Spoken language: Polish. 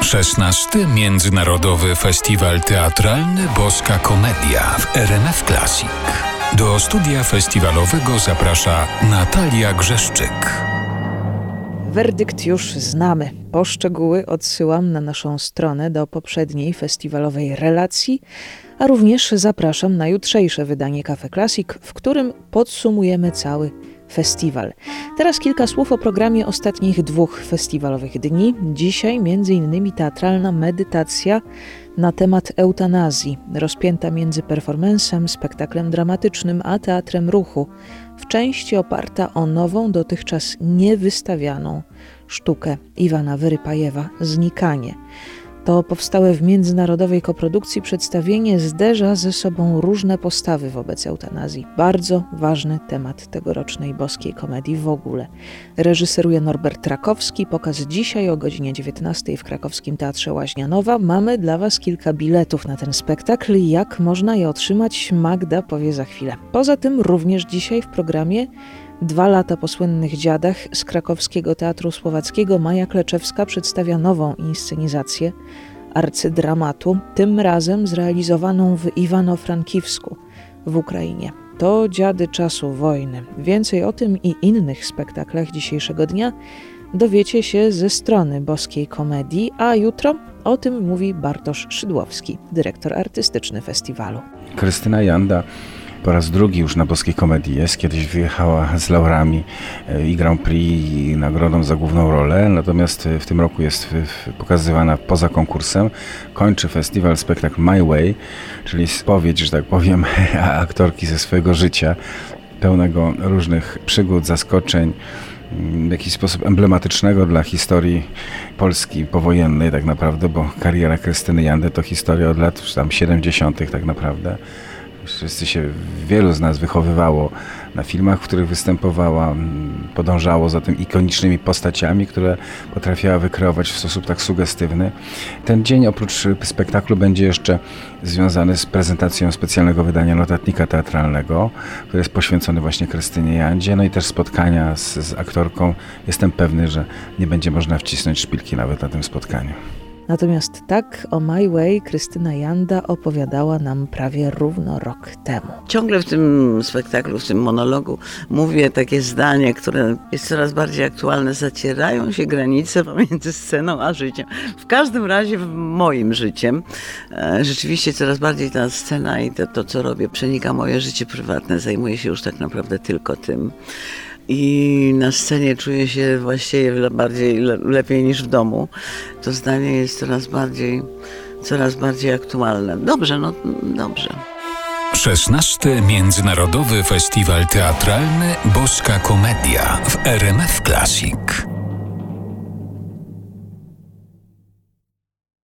16. Międzynarodowy Festiwal Teatralny Boska Komedia w RMF Classic. Do studia festiwalowego zaprasza Natalia Grzeszczyk. Werdykt już znamy. Poszczegóły odsyłam na naszą stronę do poprzedniej festiwalowej relacji, a również zapraszam na jutrzejsze wydanie Cafe Classic, w którym podsumujemy cały festiwal. Teraz kilka słów o programie ostatnich dwóch festiwalowych dni. Dzisiaj m.in. teatralna medytacja na temat eutanazji, rozpięta między performancem, spektaklem dramatycznym a teatrem ruchu, w części oparta o nową, dotychczas niewystawianą sztukę Iwana Wyrypajewa Znikanie. To powstałe w międzynarodowej koprodukcji przedstawienie zderza ze sobą różne postawy wobec eutanazji. Bardzo ważny temat tegorocznej boskiej komedii w ogóle. Reżyseruje Norbert Rakowski. Pokaz dzisiaj o godzinie 19 w krakowskim Teatrze Łaźnianowa. Mamy dla Was kilka biletów na ten spektakl. Jak można je otrzymać? Magda powie za chwilę. Poza tym również dzisiaj w programie Dwa lata po słynnych dziadach z krakowskiego Teatru Słowackiego Maja Kleczewska przedstawia nową inscenizację arcydramatu, tym razem zrealizowaną w Iwano-Frankiwsku w Ukrainie. To dziady czasu wojny. Więcej o tym i innych spektaklach dzisiejszego dnia dowiecie się ze strony boskiej komedii, a jutro o tym mówi Bartosz Szydłowski, dyrektor artystyczny festiwalu. Krystyna Janda po raz drugi już na Boskiej Komedii jest. Kiedyś wyjechała z laurami e, i Grand Prix i nagrodą za główną rolę, natomiast e, w tym roku jest pokazywana poza konkursem. Kończy festiwal spektakl My Way, czyli spowiedź, że tak powiem, aktorki ze swojego życia, pełnego różnych przygód, zaskoczeń w jakiś sposób emblematycznego dla historii Polski powojennej tak naprawdę, bo kariera Krystyny Jandy to historia od lat tam 70. tak naprawdę. Wszyscy się, wielu z nas wychowywało na filmach, w których występowała, podążało za tym ikonicznymi postaciami, które potrafiła wykreować w sposób tak sugestywny. Ten dzień oprócz spektaklu będzie jeszcze związany z prezentacją specjalnego wydania notatnika teatralnego, który jest poświęcony właśnie Krystynie Jandzie, no i też spotkania z, z aktorką. Jestem pewny, że nie będzie można wcisnąć szpilki nawet na tym spotkaniu. Natomiast tak o My Way Krystyna Janda opowiadała nam prawie równo rok temu. Ciągle w tym spektaklu, w tym monologu mówię takie zdanie, które jest coraz bardziej aktualne. Zacierają się granice pomiędzy sceną a życiem. W każdym razie moim życiem. E, rzeczywiście coraz bardziej ta scena i to, to co robię przenika moje życie prywatne. Zajmuję się już tak naprawdę tylko tym i na scenie czuję się właściwie bardziej lepiej niż w domu. To zdanie jest coraz bardziej, coraz bardziej aktualne. Dobrze, no dobrze. 16. Międzynarodowy Festiwal Teatralny Boska Komedia w RMF Classic.